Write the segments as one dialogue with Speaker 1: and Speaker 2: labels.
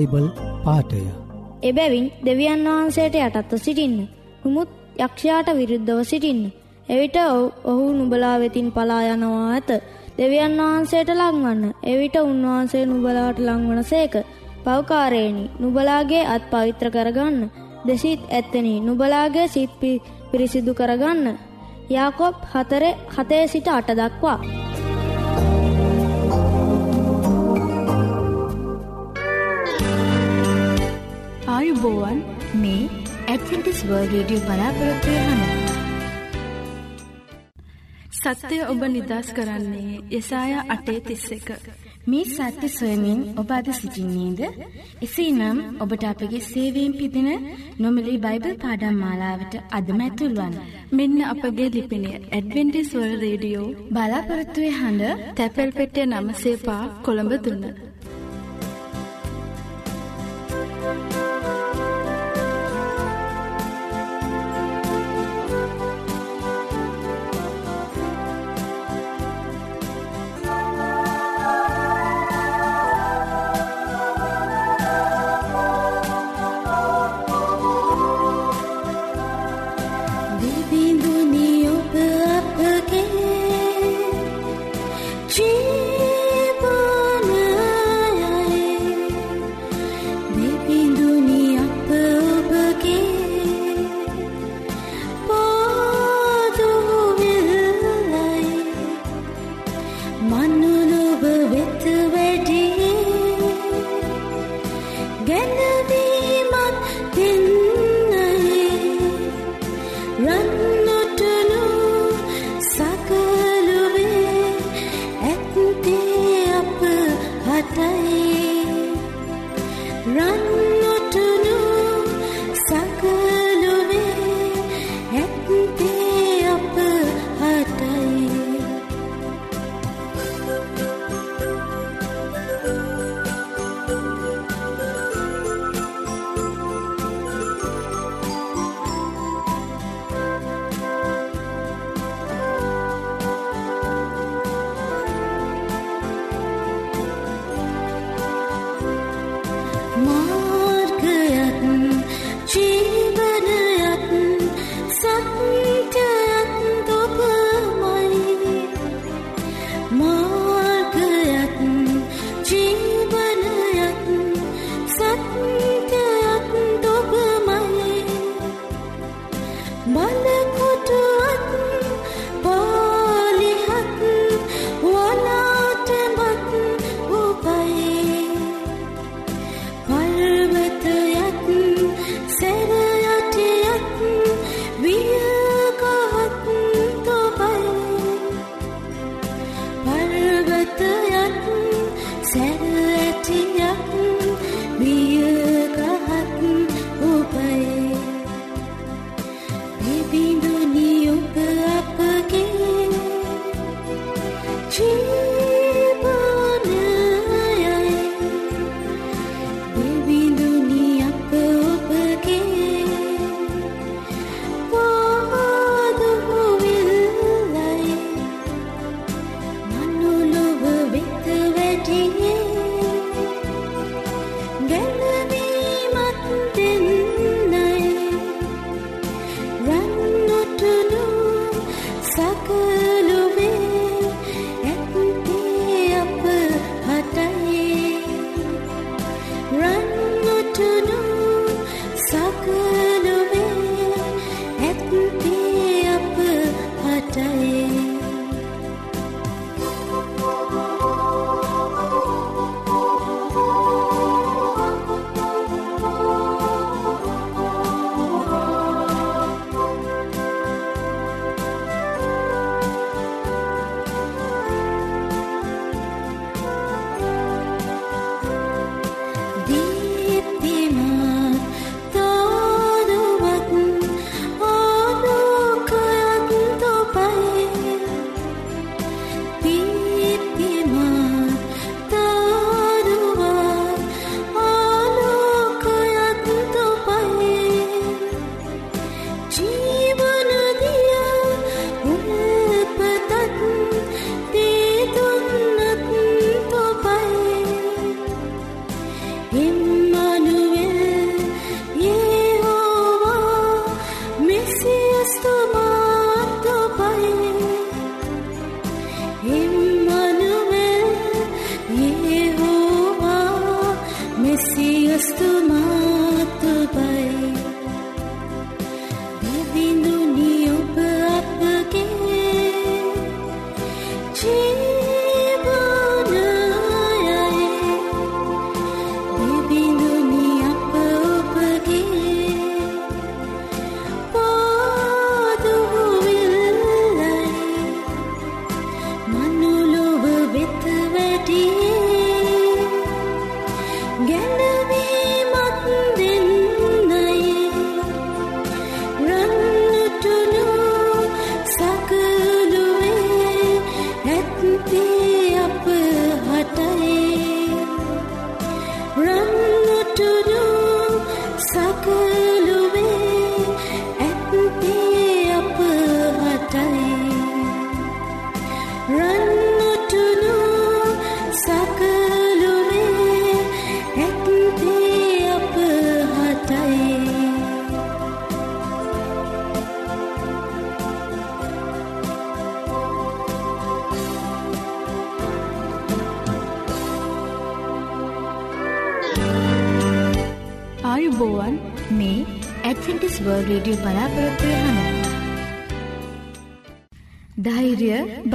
Speaker 1: Bible පාටය
Speaker 2: එබැවින් දෙවියන් වහන්සේට යටත්ව සිටින්න. නුමුත් යක්ෂයාට විරුද්ධව සිටින්න. එවිට ඔහු නුබලා වෙතින් පලා යනවා ඇත. දෙවියන් වහන්සේට ලංවන්න. එවිට උන්වහන්සේ නුබලාට ලංවන සේක. පවකාරේණි නුබලාගේ අත් පවිත්‍ර කරගන්න. දෙසිත් ඇත්තනි නුබලාගේ සිත් පිරිසිදු කරගන්න. යාකොප් හතරේ හතේ සිට අට දක්වා.
Speaker 3: ආයුබෝවන් මේ ඇඩ්වෙන්ටිස් වර්ල්ඩ් රේඩියෝ බලාපොරොත්තු වෙන
Speaker 4: සත්‍යය ඔබ නිදස් කරන්නේ යසාය අටේ තිස්ස එක.
Speaker 3: මේ සත්‍ය සොයමින් ඔබ අද සිසිින්නේද. එසේනම් ඔබට අපගේ සේවීම් පිදින නොමලි බයිබල් පාඩම් මාලාවට අදමැතුල්වන්.
Speaker 4: මෙන්න අපගේ ලිපිනය ඇඩවෙන්ටිස්වල් රේඩියෝ
Speaker 3: බලාපොරත්තුවේ හඬ
Speaker 4: තැපැල් පෙටිය නම සේපා කොළඹ දුන්න.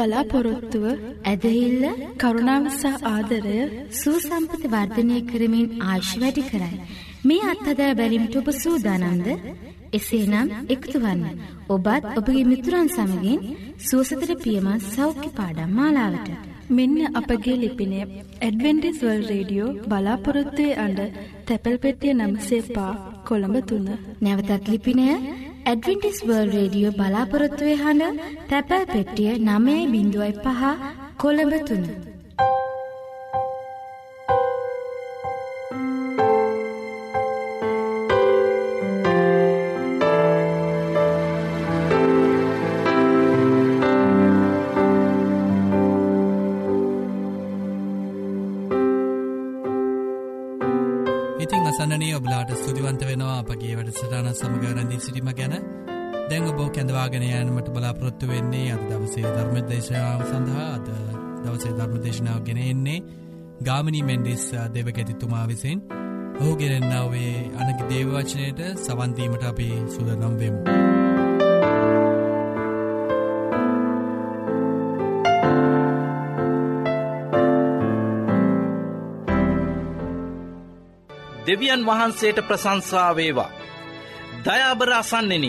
Speaker 3: බලාපොරොත්තුව
Speaker 5: ඇදහිල්ල
Speaker 3: කරුණාවසා ආදරය
Speaker 5: සූසම්පති වර්ධනය කරමින් ආශ් වැඩි කරයි. මේ අත්හදා බැලිමිට ඔබ සූදානන්ද එසේනම් එක්තුවන්න ඔබත් ඔබගේ මිතුරන් සමගින් සුවසතර පියමත් සෞඛ්‍ය පාඩම් මාලාවට.
Speaker 3: මෙන්න අපගේ ලිපිනය ඇඩවෙන්ටිස්වල් රේඩියෝ බලාපොරොත්තුවේ අඩ තැපැල් පෙටිය නම්සේ පා කොළඹ තුන්න.
Speaker 5: නැවතත් ලිපිනය ඇඩවෙන්ටිස් වර්ල් රේඩියෝ බලාපොරොත්තුවේ හඬ තැපැල් පෙට්ටිය නමේ බිඳුවයි පහ කොළඹ තුන්න.
Speaker 6: අපගේ වැඩ සටාන සමගරැඳී සිටිම ගැන දැංග බෝ කැඳවාගෙන යෑනමට බලාපොරොත්තු වෙන්නේ අද දවසේ ධර්මදේශාව සඳහා අද දවසේ ධර්මදේශනාව ගෙන එන්නේ ගාමිණී මෙන්ඩිස් දෙව ගැතිතුමා විසින් ඔහු ගෙනෙන්නාවේ අනක දේවවචනයට සවන්දීමට අපි සුදනම් වෙමු.
Speaker 7: දෙවියන් වහන්සේට ප්‍රසංසාවේවා. දයාබර අසන්නෙන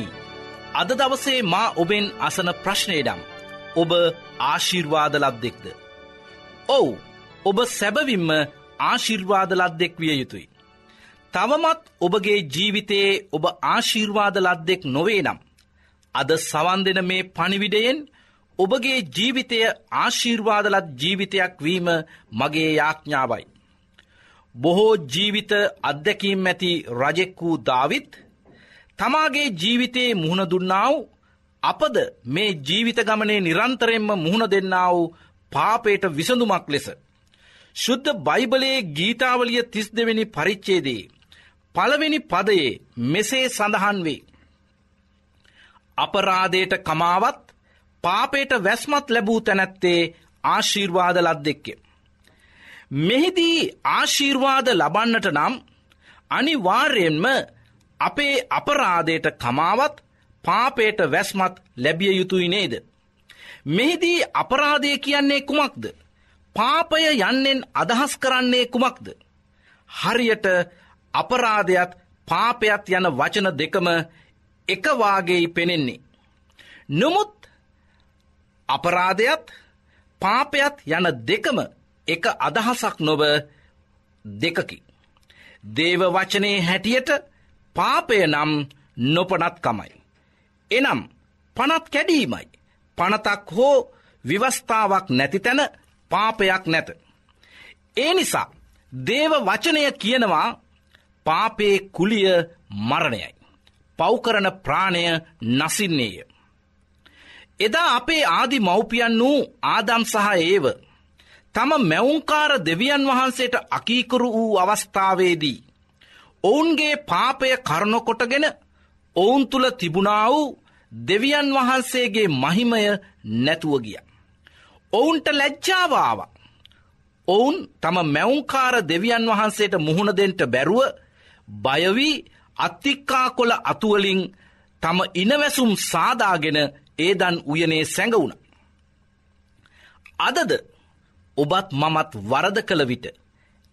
Speaker 7: අද දවසේ මා ඔබෙන් අසන ප්‍රශ්නයඩම් ඔබ ආශිර්වාද ලද්දෙක්ද. ඔවු ඔබ සැබවින්ම ආශිර්වාද ලද්දෙක් විය යුතුයි. තවමත් ඔබගේ ජීවිතයේ ඔබ ආශිර්වාද ලද්දෙක් නොවේ නම්. අද සවන්දෙන මේ පණිවිඩයෙන් ඔබගේ ජීවිතය ආශිර්වාදලත් ජීවිතයක් වීම මගේ යාඥාවයි. බොහෝ ජීවිත අත්දැකීම් ඇති රජෙක් වූ දාවිත් තමාගේ ජීවිතයේ මුහුණ දුන්නාව අපද මේ ජීවිත ගමනේ නිරන්තරෙන්ම මුහුණ දෙන්නාව පාපයට විසඳුමක් ලෙස. ශුද්ධ බයිබලයේ ගීතාවලිය තිස් දෙවෙනි පරිච්චේදේ. පළවෙනි පදයේ මෙසේ සඳහන් වේ. අපරාදයට කමාවත් පාපයට වැස්මත් ලැබූ තැනැත්තේ ආශීර්වාද ලද්දෙක්ය. මෙහිදී ආශීර්වාද ලබන්නට නම් අනිවාර්යෙන්ම අපේ අපරාධයට කමාවත් පාපයට වැස්මත් ලැබිය යුතුයි නේද. මෙහිදී අපරාධය කියන්නේ කුමක්ද. පාපය යන්නෙන් අදහස් කරන්නේ කුමක්ද. හරියට අපරාධයත් පාපයත් යන වචන දෙකම එකවාගේයි පෙනෙන්නේ. නොමුත් අපරාධයත් පාපයත් යන දෙකම එක අදහසක් නොව දෙකකි. දේව වචනයේ හැටියට පාපය නම් නොපනත්කමයි. එනම් පනත් කැඩීමයි. පනතක් හෝ විවස්ථාවක් නැති තැන පාපයක් නැත. ඒ නිසා දේව වචනය කියනවා පාපේ කුලිය මරණයයි. පෞකරන ප්‍රාණය නසින්නේය. එදා අපේ ආදි මව්පියන් වූ ආදම් සහ ඒව තම මැවුන්කාර දෙවියන් වහන්සේට අකීකරු වූ අවස්ථාවේදී. ඔවුන්ගේ පාපය කරනොකොටගෙන ඔවුන් තුළ තිබුණා වූ දෙවියන් වහන්සේගේ මහිමය නැතුව ගිය. ඔවුන්ට ලැජ්ජාවාව. ඔවුන් තම මැවුන්කාර දෙවියන් වහන්සේට මුහුණදෙන්ට බැරුව බයවී අත්තික්කා කොළ අතුවලින් තම ඉනවැසුම් සාදාගෙන ඒදන් උයනේ සැඟවුණ. අදද ඔබත් මමත් වරද කළ විට.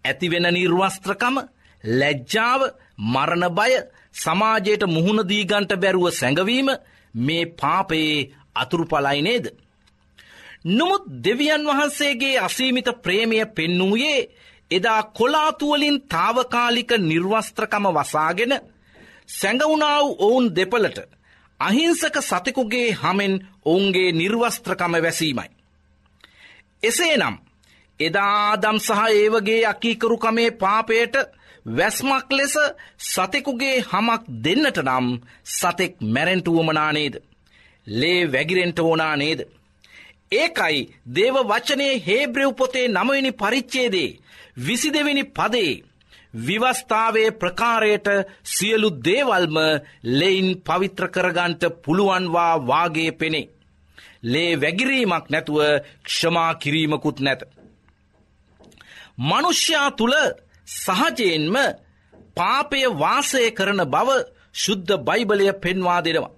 Speaker 7: ඇතිවෙන නිර්වස්ත්‍රකම ලැජ්ජාව මරණ බය සමාජයට මුහුණදීගන්ට බැරුව සැඟවීම මේ පාපයේ අතුරුපලයි නේද. නොමුත් දෙවියන් වහන්සේගේ අසීමිත ප්‍රේමය පෙන්නූයේ එදා කොලාතුවලින් තාවකාලික නිර්වස්ත්‍රකම වසාගෙන සැඟවුණාව ඔවුන් දෙපලට අහිංසක සතෙකුගේ හමෙන් ඔවුන්ගේ නිර්වස්ත්‍රකම වැසීමයි. එසේ නම් එදාදම් සහ ඒවගේ අකීකරුකමේ පාපයට වැස්මක් ලෙස සතෙකුගේ හමක් දෙන්නට නම් සතෙක් මැරෙන්ටුවමනානේද. ලේ වැගිරෙන්ට ඕනා නේද. ඒකයි දේව වචනයේ හේබ්‍රව් පොතේ නමවෙනි පරිච්චේදේ විසි දෙවෙනි පදේ විවස්ථාවේ ප්‍රකාරයට සියලු දේවල්ම ලෙයින් පවිත්‍ර කරගන්ට පුළුවන්වා වාගේ පෙනේ. ලේ වැගිරීමක් නැතුව ක්ෂමා කිරීමකුත් නැත. මනුෂ්‍යයා තුළ සහජයෙන්ම පාපය වාසය කරන බව ශුද්ධ බයිබලය පෙන්වා දෙනවා.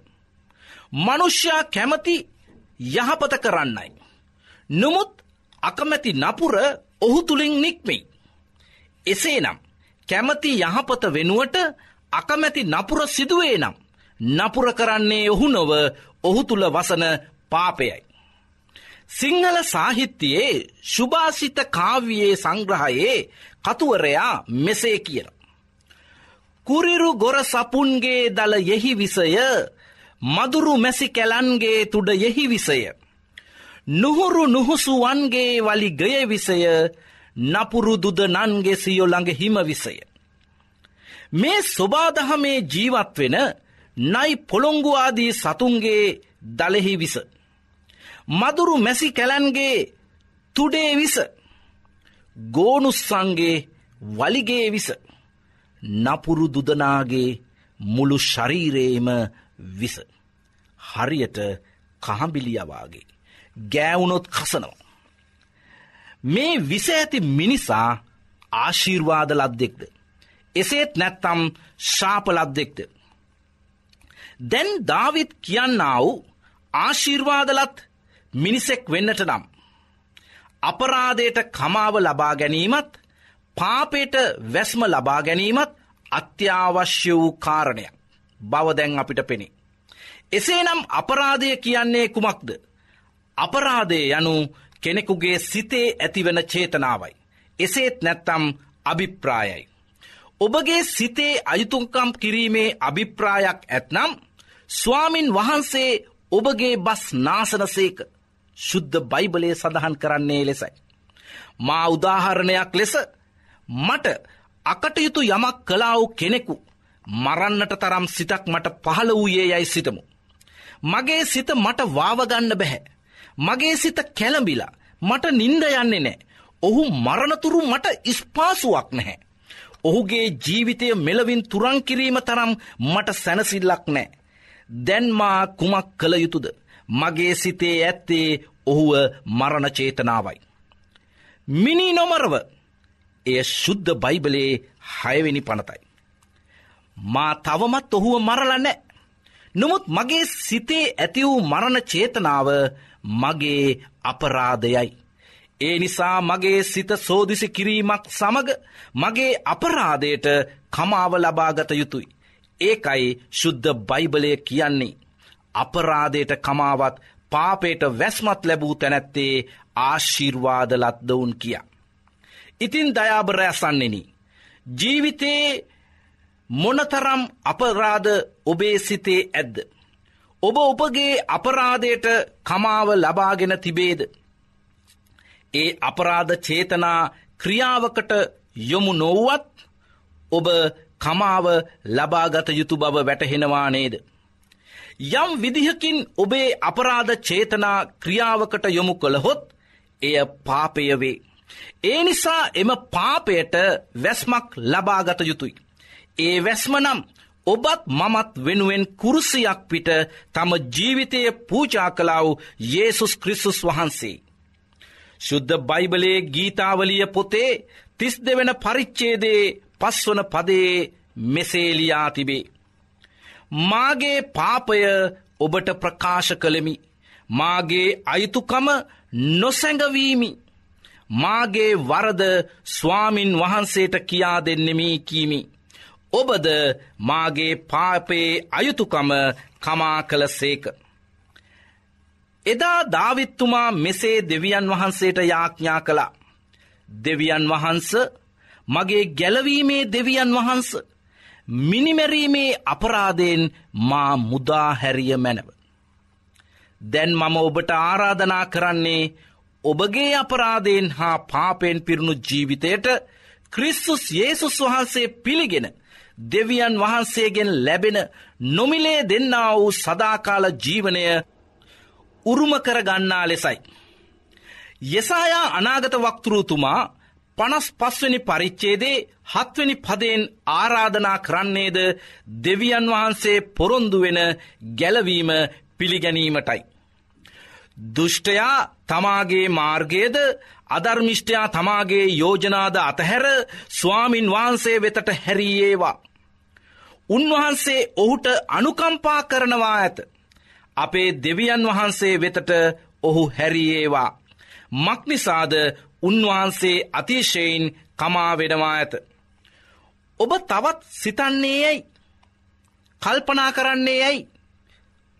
Speaker 7: මනුෂ්‍යයා කැමති යහපත කරන්නයි. නොමුත් අකමැති නපුර ඔහු තුළින් නික්මෙයි. එසේ නම් කැමති යහපත වෙනුවට අකමැති නපුර සිදුවේ නම් නපුර කරන්නේ ඔහු නොව ඔහු තුළ වසන පාපයයි. සිංහල සාහිත්‍යයේ ශුභාසිත කාව්‍යයේ සංග්‍රහයේ කතුවරයා මෙසේ කියර. කුරිරු ගොර සපුන්ගේ දල යෙහි විසය මදුරු මැසි කැලන්ගේ තුඩ යෙහි විසය. නුහුරු නුහුසුවන්ගේ වලි ගය විසය නපුරු දුද නන්ගේ සියොළඟ හිම විසය. මේ ස්වබාදහමේ ජීවත් වෙන නයි පොළොංගුවාදී සතුන්ගේ දලෙහි විස. මදුරු මැසි කැලන්ගේ තුඩේ විස ගෝනුස්සන්ගේ වලිගේ විස නපුරු දුදනාගේ මුළු ශරීරේම විස. හරියට කහම්බිලියවාගේ ගෑවුනොත් කසනවා. මේ විස ඇති මිනිසා ආශීර්වාද ලද්දෙක්ද. එසේත් නැත්තම් ශාපලද්දෙක්ද. දැන් දාවිත් කියන්නා වූ ආශීර්වාදලත් මිනිසෙක් වෙන්නට නම්. අපරාධයට කමාව ලබා ගැනීමත් පාපේට වැස්ම ලබා ගැනීමත් අත්‍යවශ්‍ය වූ කාරණයක් බවදැන් අපිට පෙනේ. එසේනම් අපරාධය කියන්නේ කුමක්ද. අපරාධය යනු කෙනෙකුගේ සිතේ ඇතිවන චේතනාවයි. එසේත් නැත්තම් අභිප්‍රායයි. ඔබගේ සිතේ අයුතුන්කම් කිරීමේ අභිප්‍රායක් ඇත්නම් ස්වාමින් වහන්සේ ඔබගේ බස් නාසනසේක ශුද්ධ බයිබලය සඳහන් කරන්නේ ලෙසයි. මා උදාහරණයක් ලෙස මට අකටයුතු යමක් කලාව් කෙනෙකු මරන්නට තරම් සිතක් මට පහළ වූයේ යැයි සිතමු. මගේ සිත මට වාවගන්න බැහැ. මගේ සිත කැළඹිලා මට නින්ද යන්නේ නෑ. ඔහු මරණතුරු මට ඉස්පාසුවක් නැහැ. ඔහුගේ ජීවිතය මෙලවින් තුරංකිරීම තරම් මට සැනසිල්ලක් නෑ. දැන්මා කුමක් කළ යුතුද. මගේ සිතේ ඇත්තේ ඔහුව මරණ චේතනාවයි. මිනි නොමරව එය ශුද්ධ බයිබලයේ හයවෙනි පනතයි. මා තවමත් ඔහුව මරල නෑ. නොමුත් මගේ සිතේ ඇති වූ මරණ චේතනාව මගේ අපරාධයයි. ඒ නිසා මගේ සිත සෝදිසි කිරීමක් සමග මගේ අපරාධයට කමාව ලබාගත යුතුයි. ඒකයි ශුද්ධ බයිබලය කියන්නේ. අපරාධයට කමාවත් පාපේට වැස්මත් ලැබූ තැනැත්තේ ආශිර්වාදලත්දවුන් කියා. ඉතින් දයාබරෑසන්නෙන. ජීවිතයේ මොනතරම් අපරාධ ඔබේ සිතේ ඇද්ද. ඔබ ඔබගේ අපරාධයට කමාව ලබාගෙන තිබේද. ඒ අපරාධ චේතනා ක්‍රියාවකට යොමු නොව්වත් ඔබ කමාව ලබාගත යුතු බව වැටහෙනවා නේද. යම් විදිහකින් ඔබේ අපරාධ චේතනා ක්‍රියාවකට යොමු කළහොත් එය පාපයවේ. ඒ නිසා එම පාපයට වැස්මක් ලබාගත යුතුයි. ඒ වැස්මනම් ඔබත් මමත් වෙනුවෙන් කුරුසියක් පිට තම ජීවිතය පූජා කලාව යේසුස් ක්‍රිස්සුස් වහන්සේ. ශුද්ධ බයිබලයේ ගීතාවලිය පොතේ තිස් දෙවන පරිච්චේදේ පස්වන පදේ මෙසේලියා තිබේ. මාගේ පාපය ඔබට ප්‍රකාශ කළෙමි. මාගේ අයිතුකම නොසැඟවීමි. මාගේ වරද ස්වාමින් වහන්සේට කියා දෙන්නෙමී කීමි. ඔබද මාගේ පාපයේ අයුතුකම කමා කළ සේක. එදා ධාවිත්තුමා මෙසේ දෙවියන් වහන්සේට යාඥා කළා. දෙවියන් වහන්ස මගේ ගැලවීමේ දෙවියන් වහන්ස මිනිමැරීමේ අපරාධයෙන් මා මුදා හැරිය මැනව. දැන් මම ඔබට ආරාධනා කරන්නේ ඔබගේ අපරාධයෙන් හා පාපෙන් පිරුණු ජීවිතයට ක්‍රිස්සුස් යේසුස් වහන්සේ පිළිගෙන දෙවියන් වහන්සේගෙන් ලැබෙන නොමිලේ දෙන්නා වූ සදාකාල ජීවනය උරුම කරගන්නා ලෙසයි. යෙසායා අනාගත වක්තුරූතුමා පනස් පස්වනි පරිච්චේදේ හත්වනි පදයෙන් ආරාධනා කරන්නේද දෙවියන් වහන්සේ පොරොන්දුවෙන ගැලවීම පිළිගැනීමටයි. දුෘෂ්ටයා තමාගේ මාර්ගයද අධර්මිෂ්ටයා තමාගේ යෝජනාද අතහැර ස්වාමින් වහන්සේ වෙතට හැරීඒවා. උන්වහන්සේ ඔහුට අනුකම්පා කරනවා ඇත. අපේ දෙවියන් වහන්සේ වෙතට ඔහු හැරියේවා. මක්නිසාද උන්වහන්සේ අතිශයෙන් කමාවෙනවා ඇත. ඔබ තවත් සිතන්නේ යැයි. කල්පනා කරන්නේ යැයි.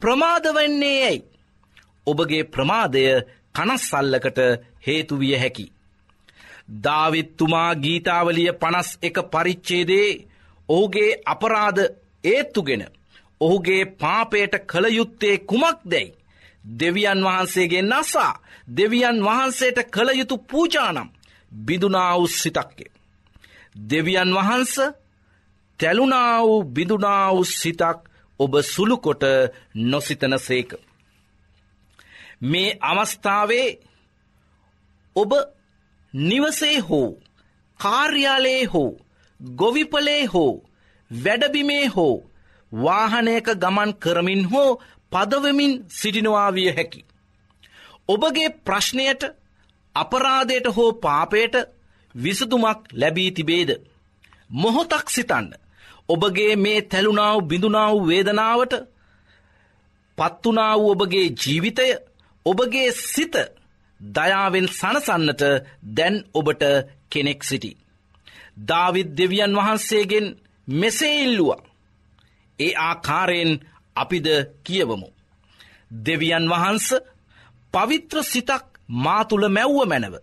Speaker 7: ප්‍රමාදවන්නේ යැයි. ඔබගේ ප්‍රමාදය කනස්සල්ලකට හේතුවිය හැකි. ධාවිත්තුමා ගීතාවලිය පනස් එක පරිච්චේදේ ඔහුගේ අපරාධ ඒත්තුගෙන ඔහුගේ පාපයට කළයුත්තේ කුමක් දැයි. දෙවියන් වහන්සේගේ නසා දෙවියන් වහන්සේට කළ යුතු පූජානම් බිදුනාවු සිතක්කේ. දෙවියන් වහන්ස තැලුනා වූ බිදුනා වූ සිතක් ඔබ සුළුකොට නොසිතන සේක. මේ අවස්ථාවේ ඔබ නිවසේ හෝ කාර්යාලයේ හෝ ගොවිපලේ හෝ වැඩබිමේ හෝ වාහනයක ගමන් කරමින් හෝ පදවමින් සිටිනවා විය හැකි. ඔබගේ ප්‍රශ්නයට අපරාධයට හෝ පාපයට විසදුමක් ලැබී තිබේද. මොහොතක් සිතන්න. ඔබගේ මේ තැලුනාව බිඳුනාව වේදනාවට පත්වනා වූ ඔබගේ ජීවිතය ඔබගේ සිත දයාවෙන් සනසන්නට දැන් ඔබට කෙනෙක් සිටි. ධවිත් දෙවියන් වහන්සේගෙන් මෙසේ ඉල්ලුවා. ඒ ආකාරයෙන් අපිද කියවමු. දෙවියන් වහන්ස පවිත්‍ර සිතක් මාතුළ මැව්ව මැනව.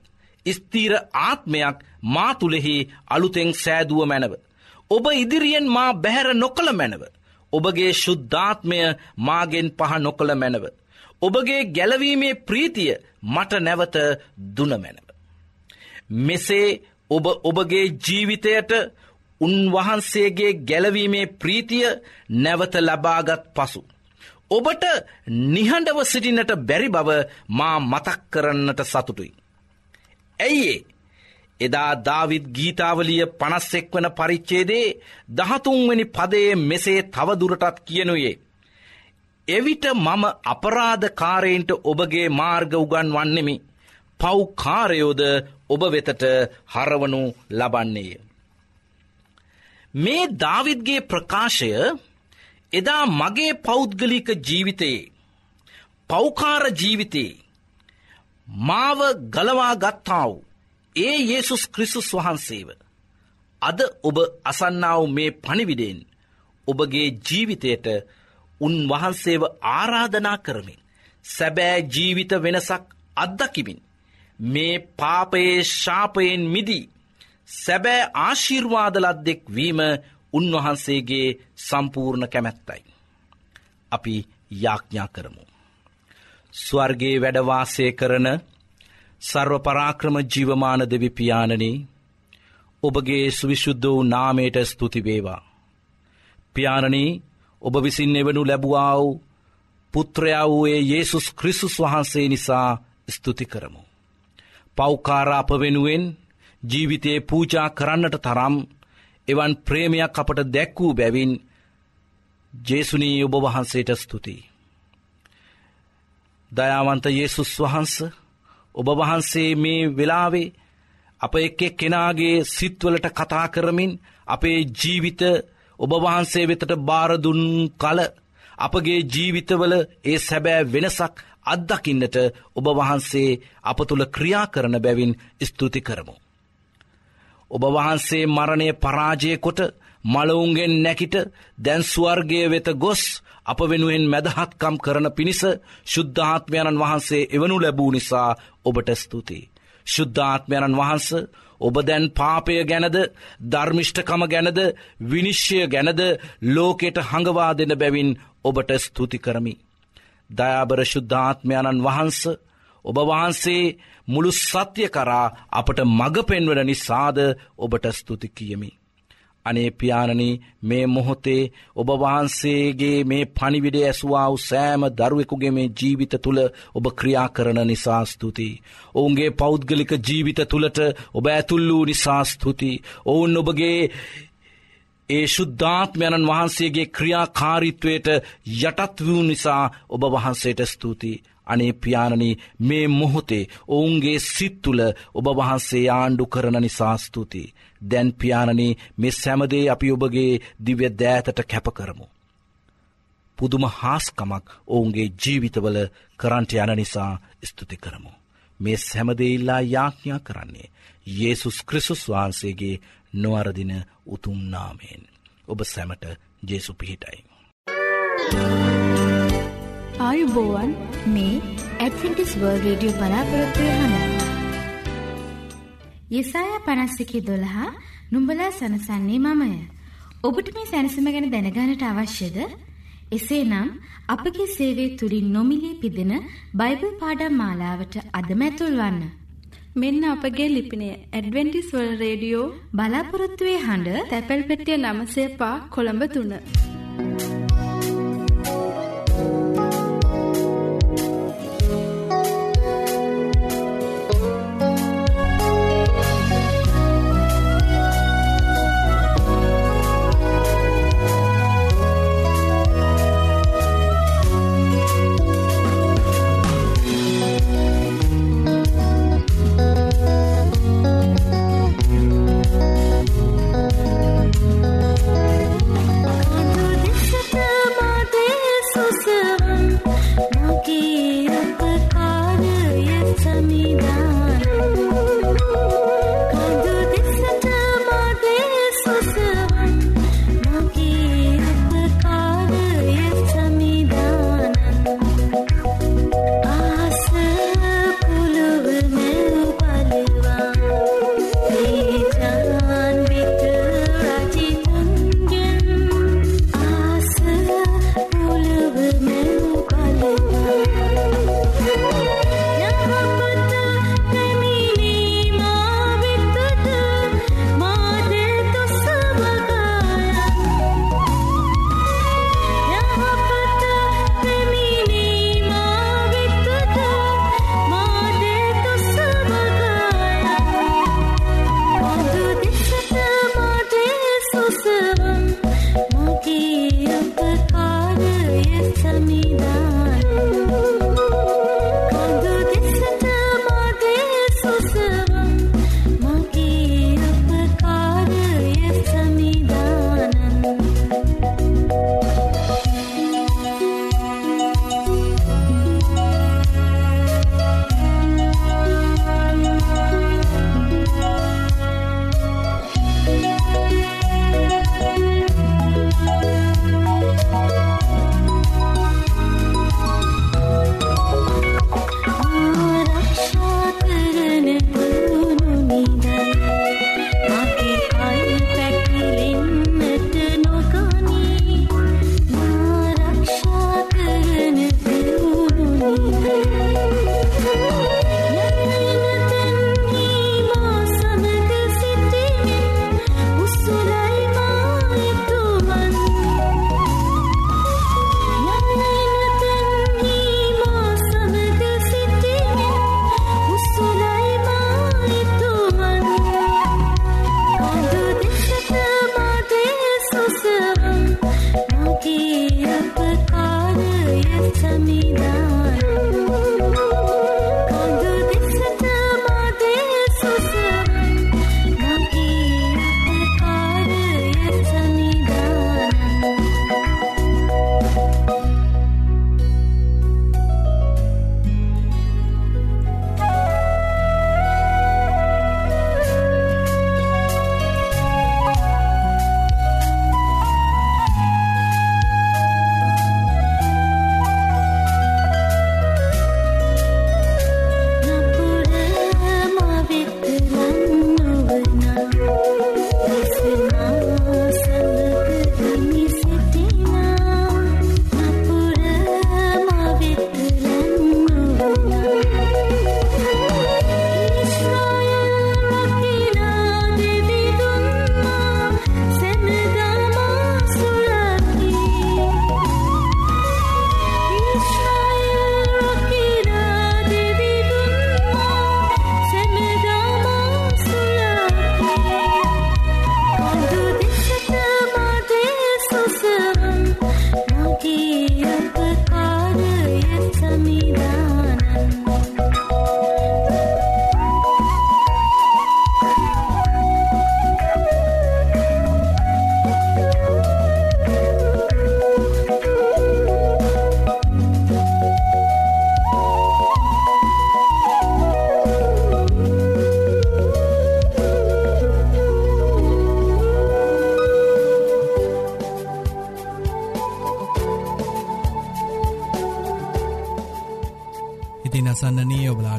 Speaker 7: ස්තීර ආත්මයක් මාතුළෙහි අලුතෙන් සෑදුව මැනව. ඔබ ඉදිරියෙන් මා බැහැර නොකළ මැනව. ඔබගේ ශුද්ධාත්මය මාගෙන් පහ නොකළ මැනව. ඔබගේ ගැලවීමේ ප්‍රීතිය මට නැවත දුනමැනව. මෙසේ ඔබ ඔබගේ ජීවිතයට උන්වහන්සේගේ ගැලවීමේ ප්‍රීතිය නැවත ලබාගත් පසු. ඔබට නිහඬව සිටිනට බැරි බව මා මතක් කරන්නට සතුටුයි. ඇයිඒ එදා ධවිත් ගීතාවලිය පනස්සෙක් වන පරිච්චේදේ දහතුන්වැනි පදයේ මෙසේ තවදුරටත් කියනුයේ. එවිට මම අපරාධකාරයෙන්ට ඔබගේ මාර්ග උගන් වන්නෙමි. පව්කාරයෝද ඔබ වෙතට හරවනු ලබන්නේය. මේ ධවිත්ගේ ප්‍රකාශය එදා මගේ පෞද්ගලික ජීවිතයේ පෞකාර ජීවිතයේ මාව ගලවා ගත්තාව ඒ ඒසුස් ක්‍රිසුස් වහන්සේව. අද ඔබ අසන්නාව මේ පණිවිඩෙන් ඔබගේ ජීවිතයට උන්වහන්සේව ආරාධනා කරමින් සැබෑ ජීවිත වෙනසක් අත්දකිමින් මේ පාපයේ ශාපයෙන් මිදී සැබෑ ආශිර්වාදලද්දෙක් වීම උන්වහන්සේගේ සම්පූර්ණ කැමැත්තයි. අපි යාඥා කරමු. ස්වර්ගේ වැඩවාසය කරන සර්වපරාක්‍රම ජීවමාන දෙවිපාණනී ඔබගේ සුවිශුද්ධ වූ නාමයට ස්තුතිවේවා. පියාණනී ඔබ විසින් එවනු ලැබුවා වූ පුත්‍රයා වූයේ ඒසුස් ක්‍රිසුස් වහන්සේ නිසා ස්තුති කරමු. පෞකාරාප වෙනුවෙන් ජීවිතයේ පූජා කරන්නට තරම් එවන් ප්‍රේමයක් අපට දැක් වූ බැවින් ජේසුනී ඔබ වහන්සේට ස්තුතියි. දයාවන්ත යේසුස් වහන්ස ඔබ වහන්සේ මේ වෙලාවේ අප එක් එක් කෙනාගේ සිත්වලට කතා කරමින් අපේ ජීවිත ඔබ වහන්සේ වෙතට බාරදුන් කල අපගේ ජීවිතවල ඒ සැබෑ වෙනසක් අත්දකින්නට ඔබ වහන්සේ අප තුළ ක්‍රියා කරන බැවින් ස්තුති කරමු. ඔබ වහන්සේ මරණය පරාජය කොට මලවුන්ගෙන් නැකිට දැන්ස්වර්ගය වෙත ගොස් අප වෙනුවෙන් මැදහත්කම් කරන පිණිස ශුද්ධාත්මයණන් වහන්සේ එවනු ලැබූ නිසා ඔබට ස්තුතියි. ශුද්ධාත්මයණන් වහන්ස ඔබ දැන් පාපය ගැනද ධර්මිෂ්ඨකම ගැනද විනිශ්්‍යය ගැනද ලෝකෙට හඟවා දෙන බැවින් ඔබට ස්තුති කරමි. දයාබර ශුද්ධාත්මයණන් වහන්ස ඔබ වහන්සේ මුළු සත්‍යය කරා අපට මඟ පෙන්වන නිසාද ඔබට ස්තුති කියමි. අනේ පියාණනී මේ මොහොතේ ඔබ වහන්සේගේ මේ පනිවිඩ ඇසවාව සෑම දරුවෙකුගේ මේ ජීවිත තුළ ඔබ ක්‍රියා කරන නිසා ස්තුතියි. ඔවුන්ගේ පෞද්ගලික ජීවිත තුළට ඔබ ඇතුල් වූ නිසා ස්තුති. ඔවුන් ඔබගේ ඒ ශුද්ධාත්මයණන් වහන්සේගේ ක්‍රියාකාරිත්වයට යටත් වූ නිසා ඔබ වහන්සේට ස්තුතියි. අනේ පියාණනී මේ මොහොතේ ඔවුන්ගේ සිත්තුල ඔබ වහන්සේ ආණ්ඩු කරන නිසාස්තුතියි. දැන් පියාණනී මෙ සැමදේ අපි ඔබගේ දිව්‍ය දෑතට කැපකරමු. පුදුම හාස්කමක් ඔවුන්ගේ ජීවිතවල කරන්ට යන නිසා ස්තුති කරමු. මේ සැමදෙඉල්ලා යාඥා කරන්නේ. යේසුස් ක්‍රිසුස් වහන්සේගේ නොවරදින උතුම්නාමයෙන්. ඔබ සැමට ජේසු පිහිටයි.
Speaker 3: ආයුබෝවන්
Speaker 5: මේ ඇඩ්විටිස් වර්ල් රේඩියෝ බලාපොරොත්වය හන. යෙසාය පනස්සිකි දොළහා නුම්ඹලා සනසන්නේ මමය. ඔබට මේ සැනසම ගැන දැනගානට අවශ්‍යද? එසේ නම් අපගේ සේවේ තුළින් නොමිලේ පිදෙන බයිබල් පාඩම් මාලාවට අදමැතුල් වන්න.
Speaker 3: මෙන්න අපගේ ලිපිනය ඇඩවෙන්ටිස් වල් රේඩියෝ
Speaker 5: බලාපොරොත්තුවේ හඬ
Speaker 3: තැපැල් පෙටිය නමසේ පා කොළඹ තුන්න.
Speaker 6: so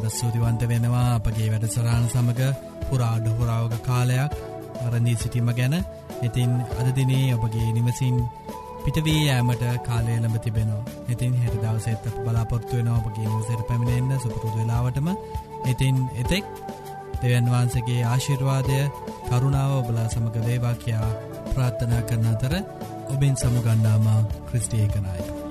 Speaker 6: අසන්නනී ඔබලාට සූතිවන්ත වෙනවා. අපගේ වැඩ සරාණ සමඟ පුරාඩ හොරාවක කාලයක් අරඳී සිටීම ගැන ඉතින් අදදිනේ ඔබගේ නිවසින් පිටවී යෑමට කාලය ලඹ තිබෙනවා. ඉතින් හෙට දවසෙත් බලාපොත්තු වෙන ඔබගේ නිවසට පැමිණෙන්න්න සුපුරුදු වෙලාවටම. ඉතින් එතෙක් දෙවන් වහන්සගේ ආශිර්වාදය කරුණාව ඔබලා සමඟ වේවා කියා ප්‍රාර්ථනා කරන අතර ඔබෙන් සමුගන්නාමා ක්‍රිස්ටියකනයි.